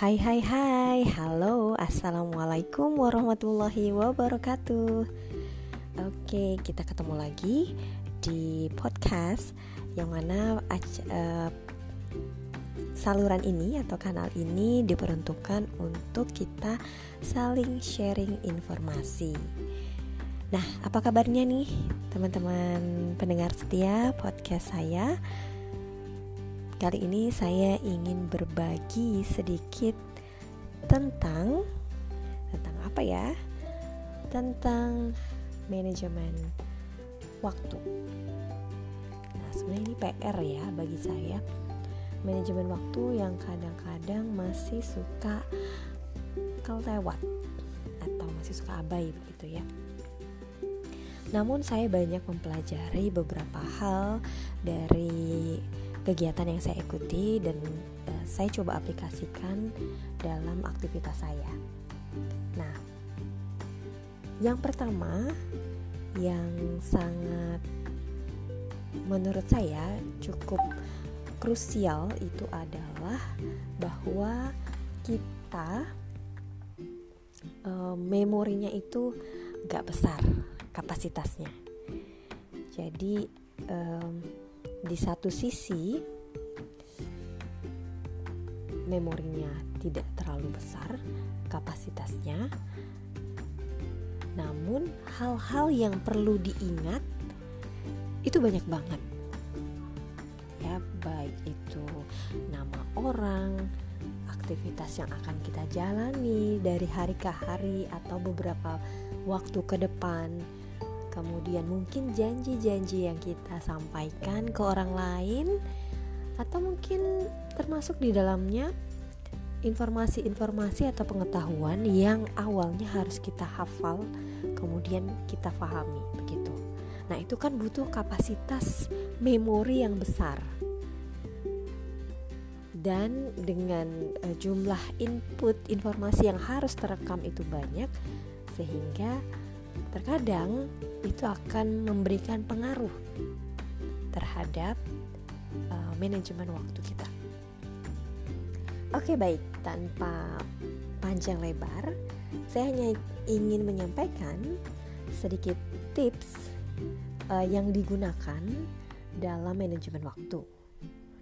Hai hai hai, halo, assalamualaikum warahmatullahi wabarakatuh. Oke, kita ketemu lagi di podcast yang mana uh, saluran ini atau kanal ini diperuntukkan untuk kita saling sharing informasi. Nah, apa kabarnya nih teman-teman pendengar setia podcast saya? Kali ini saya ingin berbagi sedikit tentang tentang apa ya? Tentang manajemen waktu. Nah, sebenarnya ini PR ya bagi saya. Manajemen waktu yang kadang-kadang masih suka kelewat atau masih suka abai begitu ya. Namun saya banyak mempelajari beberapa hal dari kegiatan yang saya ikuti dan uh, saya coba aplikasikan dalam aktivitas saya. Nah, yang pertama yang sangat menurut saya cukup krusial itu adalah bahwa kita uh, memorinya itu gak besar kapasitasnya. Jadi um, di satu sisi memorinya tidak terlalu besar kapasitasnya. Namun hal-hal yang perlu diingat itu banyak banget. Ya baik itu nama orang aktivitas yang akan kita jalani dari hari ke hari atau beberapa waktu ke depan kemudian mungkin janji-janji yang kita sampaikan ke orang lain atau mungkin termasuk di dalamnya informasi-informasi atau pengetahuan yang awalnya harus kita hafal kemudian kita pahami begitu. Nah, itu kan butuh kapasitas memori yang besar. Dan dengan uh, jumlah input informasi yang harus terekam itu banyak sehingga terkadang itu akan memberikan pengaruh terhadap uh, manajemen waktu kita. Oke, baik, tanpa panjang lebar, saya hanya ingin menyampaikan sedikit tips uh, yang digunakan dalam manajemen waktu.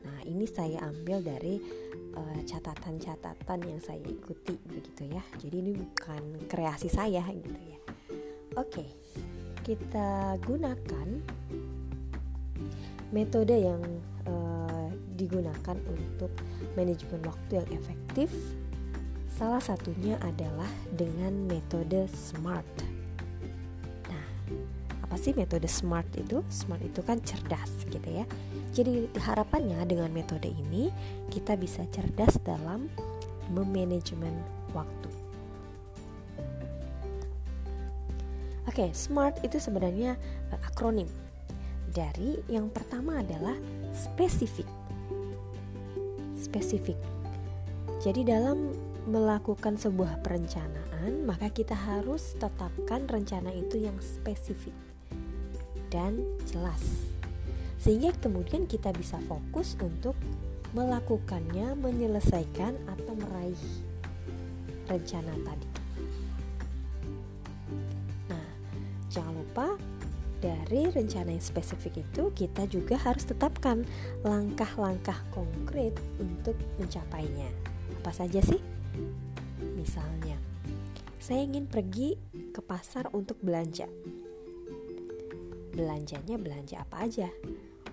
Nah, ini saya ambil dari eh, catatan-catatan uh, yang saya ikuti begitu ya. Jadi ini bukan kreasi saya gitu ya. Oke, kita gunakan metode yang uh, digunakan untuk manajemen waktu yang efektif. Salah satunya adalah dengan metode SMART. Nah, apa sih metode SMART itu? SMART itu kan cerdas gitu ya. Jadi harapannya dengan metode ini kita bisa cerdas dalam memanajemen waktu. Oke, okay, SMART itu sebenarnya uh, akronim dari yang pertama adalah spesifik. Spesifik. Jadi dalam melakukan sebuah perencanaan, maka kita harus tetapkan rencana itu yang spesifik dan jelas. Sehingga kemudian kita bisa fokus untuk melakukannya, menyelesaikan atau meraih rencana tadi. Jangan lupa dari rencana yang spesifik itu kita juga harus tetapkan langkah-langkah konkret untuk mencapainya. Apa saja sih? Misalnya, saya ingin pergi ke pasar untuk belanja. Belanjanya belanja apa aja?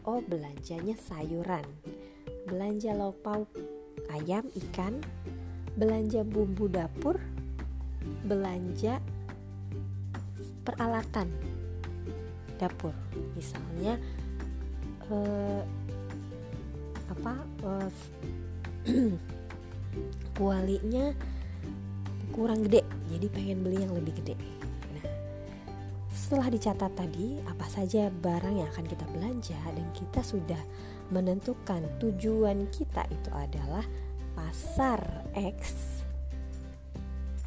Oh, belanjanya sayuran. Belanja lauk pauk, ayam, ikan, belanja bumbu dapur, belanja peralatan. Dapur misalnya eh, apa eh, kualinya kurang gede jadi pengen beli yang lebih gede. Nah setelah dicatat tadi apa saja barang yang akan kita belanja dan kita sudah menentukan tujuan kita itu adalah pasar X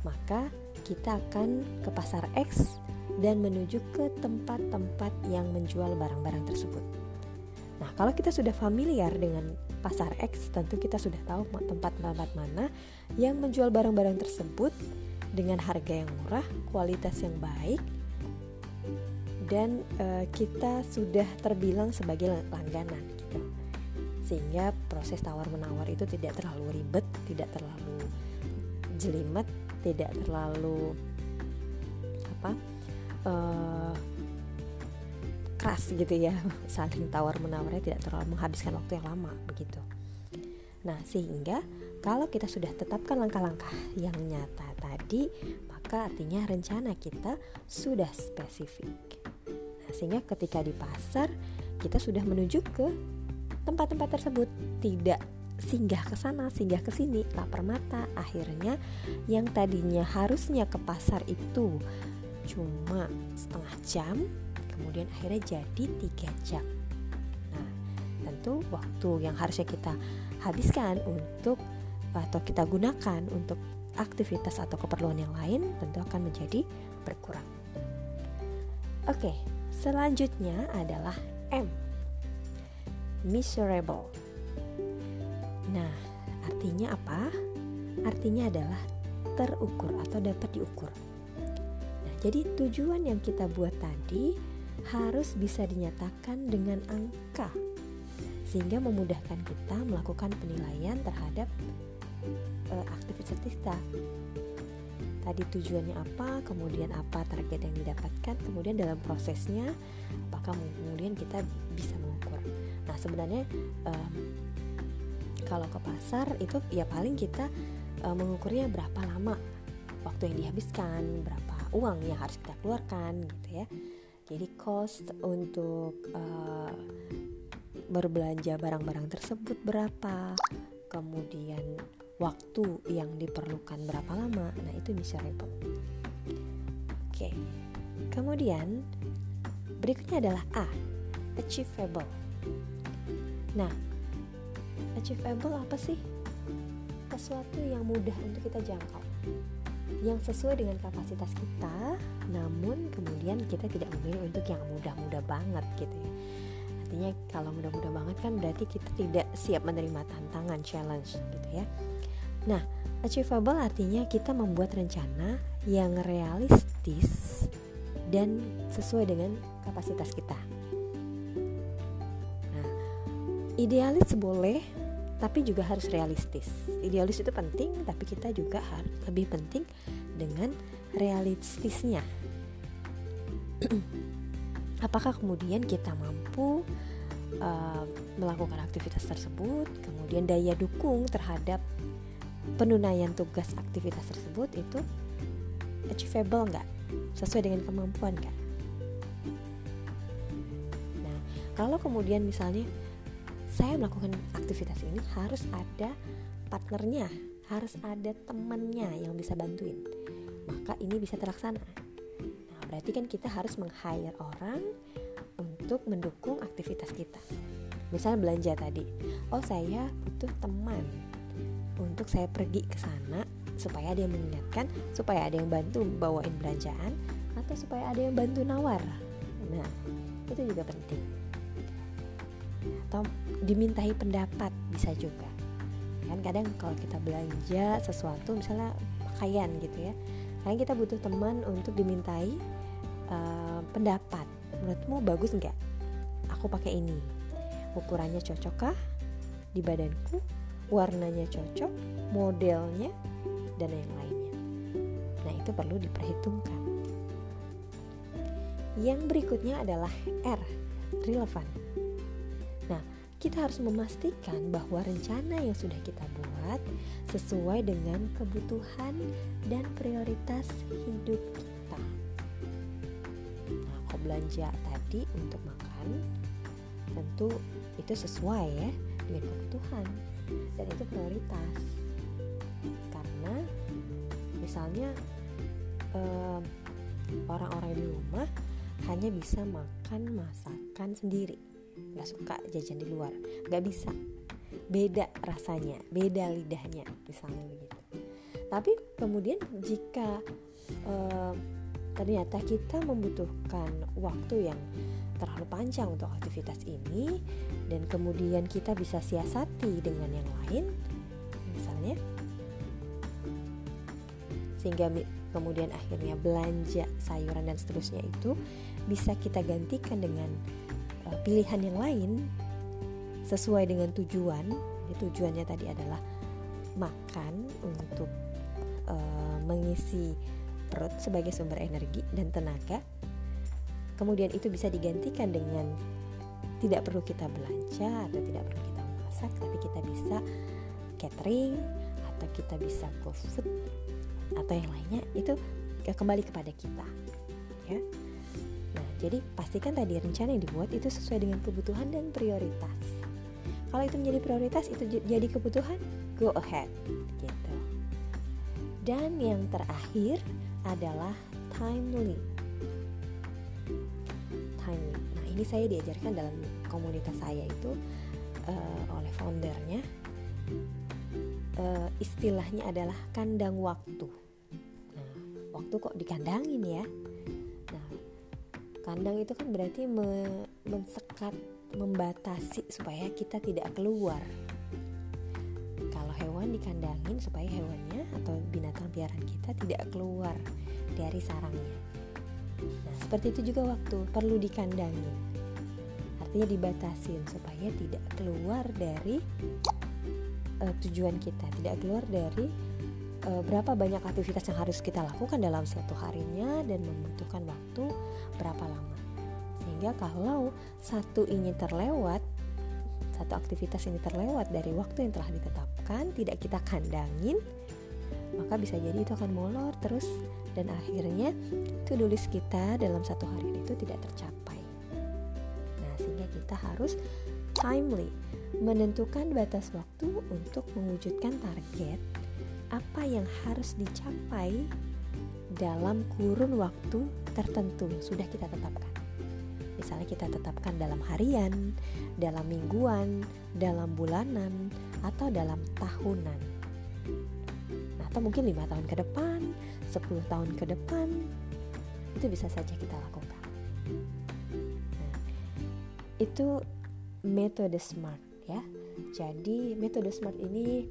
maka kita akan ke pasar X dan menuju ke tempat-tempat yang menjual barang-barang tersebut. Nah, kalau kita sudah familiar dengan pasar X, tentu kita sudah tahu tempat-tempat mana yang menjual barang-barang tersebut dengan harga yang murah, kualitas yang baik, dan uh, kita sudah terbilang sebagai langganan gitu. Sehingga proses tawar menawar itu tidak terlalu ribet, tidak terlalu jelimet, tidak terlalu apa uh, keras gitu ya saling tawar menawarnya tidak terlalu menghabiskan waktu yang lama begitu. Nah sehingga kalau kita sudah tetapkan langkah-langkah yang nyata tadi maka artinya rencana kita sudah spesifik. Nah, sehingga ketika di pasar kita sudah menuju ke tempat-tempat tersebut. Tidak singgah ke sana, singgah ke sini, lapar mata. Akhirnya yang tadinya harusnya ke pasar itu cuma setengah jam, kemudian akhirnya jadi tiga jam. Nah, tentu waktu yang harusnya kita habiskan untuk atau kita gunakan untuk aktivitas atau keperluan yang lain tentu akan menjadi berkurang. Oke, selanjutnya adalah M. Miserable. Nah, artinya apa? Artinya adalah terukur atau dapat diukur. Jadi tujuan yang kita buat tadi harus bisa dinyatakan dengan angka sehingga memudahkan kita melakukan penilaian terhadap uh, aktivitas kita. Tadi tujuannya apa, kemudian apa target yang didapatkan, kemudian dalam prosesnya apakah kemudian kita bisa mengukur. Nah sebenarnya um, kalau ke pasar itu ya paling kita uh, mengukurnya berapa lama waktu yang dihabiskan berapa uang yang harus kita keluarkan gitu ya. Jadi cost untuk uh, berbelanja barang-barang tersebut berapa kemudian waktu yang diperlukan berapa lama nah itu bisa repot. Oke kemudian berikutnya adalah A achievable. Nah achievable apa sih? Sesuatu yang mudah untuk kita jangkau yang sesuai dengan kapasitas kita namun kemudian kita tidak memilih untuk yang mudah-mudah banget gitu ya. Artinya kalau mudah-mudah banget kan berarti kita tidak siap menerima tantangan challenge gitu ya. Nah achievable artinya kita membuat rencana yang realistis dan sesuai dengan kapasitas kita. Nah idealis boleh tapi juga harus realistis. Idealis itu penting, tapi kita juga harus lebih penting dengan realistisnya. Apakah kemudian kita mampu uh, melakukan aktivitas tersebut, kemudian daya dukung terhadap penunaian tugas aktivitas tersebut itu achievable nggak, sesuai dengan kemampuan nggak? Nah, kalau kemudian misalnya saya melakukan aktivitas ini harus ada partnernya, harus ada temannya yang bisa bantuin. Maka ini bisa terlaksana. Nah, berarti kan kita harus meng-hire orang untuk mendukung aktivitas kita. Misalnya belanja tadi. Oh, saya butuh teman untuk saya pergi ke sana supaya ada yang mengingatkan, supaya ada yang bantu bawain belanjaan atau supaya ada yang bantu nawar. Nah, itu juga penting. Atau dimintai pendapat bisa juga. Kan kadang kalau kita belanja sesuatu misalnya pakaian gitu ya kadang kita butuh teman untuk dimintai uh, pendapat. Menurutmu bagus nggak? Aku pakai ini. Ukurannya cocokkah? Di badanku? Warnanya cocok? Modelnya? Dan yang lainnya. Nah itu perlu diperhitungkan. Yang berikutnya adalah R relevan kita harus memastikan bahwa rencana yang sudah kita buat sesuai dengan kebutuhan dan prioritas hidup kita. Nah, kalau belanja tadi untuk makan, tentu itu sesuai ya dengan kebutuhan dan itu prioritas. Karena misalnya orang-orang di rumah hanya bisa makan masakan sendiri nggak suka jajan di luar. Nggak bisa. Beda rasanya beda lidahnya misalnya begitu tapi kemudian jika uh, ternyata kita membutuhkan waktu yang terlalu panjang untuk aktivitas ini dan kemudian kita bisa siasati dengan yang lain misalnya sehingga kemudian akhirnya belanja sayuran dan seterusnya itu bisa kita gantikan dengan pilihan yang lain sesuai dengan tujuan. Tujuannya tadi adalah makan untuk uh, mengisi perut sebagai sumber energi dan tenaga. Kemudian itu bisa digantikan dengan tidak perlu kita belanja atau tidak perlu kita masak, tapi kita bisa catering atau kita bisa go food atau yang lainnya itu kembali kepada kita ya nah jadi pastikan tadi rencana yang dibuat itu sesuai dengan kebutuhan dan prioritas. Kalau itu menjadi prioritas itu jadi kebutuhan go ahead gitu. Dan yang terakhir adalah timely. Timely. Nah ini saya diajarkan dalam komunitas saya itu uh, oleh foundernya. Uh, istilahnya adalah kandang waktu. Nah, waktu kok dikandangin ya? Kandang itu kan berarti me mensekat, membatasi supaya kita tidak keluar. Kalau hewan dikandangin supaya hewannya atau binatang piaraan kita tidak keluar dari sarangnya. Nah, seperti itu juga waktu perlu dikandangin. Artinya dibatasin supaya tidak keluar dari uh, tujuan kita, tidak keluar dari uh, berapa banyak aktivitas yang harus kita lakukan dalam satu harinya dan membutuhkan waktu berapa lama. Sehingga kalau satu ini terlewat, satu aktivitas ini terlewat dari waktu yang telah ditetapkan, tidak kita kandangin, maka bisa jadi itu akan molor terus dan akhirnya to-do list kita dalam satu hari itu tidak tercapai. Nah, sehingga kita harus timely menentukan batas waktu untuk mewujudkan target apa yang harus dicapai dalam kurun waktu tertentu yang sudah kita tetapkan. Misalnya kita tetapkan dalam harian, dalam mingguan, dalam bulanan, atau dalam tahunan. Nah, atau mungkin lima tahun ke depan, 10 tahun ke depan, itu bisa saja kita lakukan. Nah, itu metode SMART ya. Jadi metode SMART ini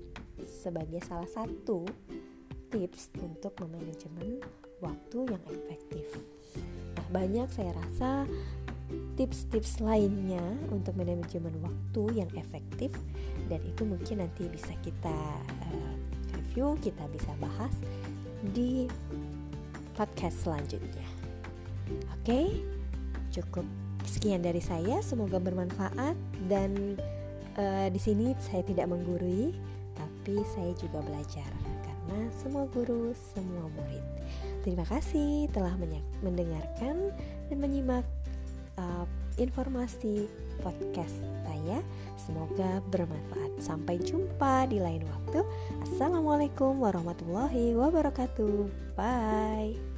sebagai salah satu tips untuk memanajemen waktu yang efektif. Nah, banyak saya rasa tips-tips lainnya untuk manajemen waktu yang efektif dan itu mungkin nanti bisa kita uh, review, kita bisa bahas di podcast selanjutnya. Oke, cukup sekian dari saya, semoga bermanfaat dan uh, di sini saya tidak menggurui, tapi saya juga belajar karena semua guru, semua murid. Terima kasih telah mendengarkan dan menyimak uh, informasi podcast saya. Semoga bermanfaat. Sampai jumpa di lain waktu. Assalamualaikum warahmatullahi wabarakatuh. Bye.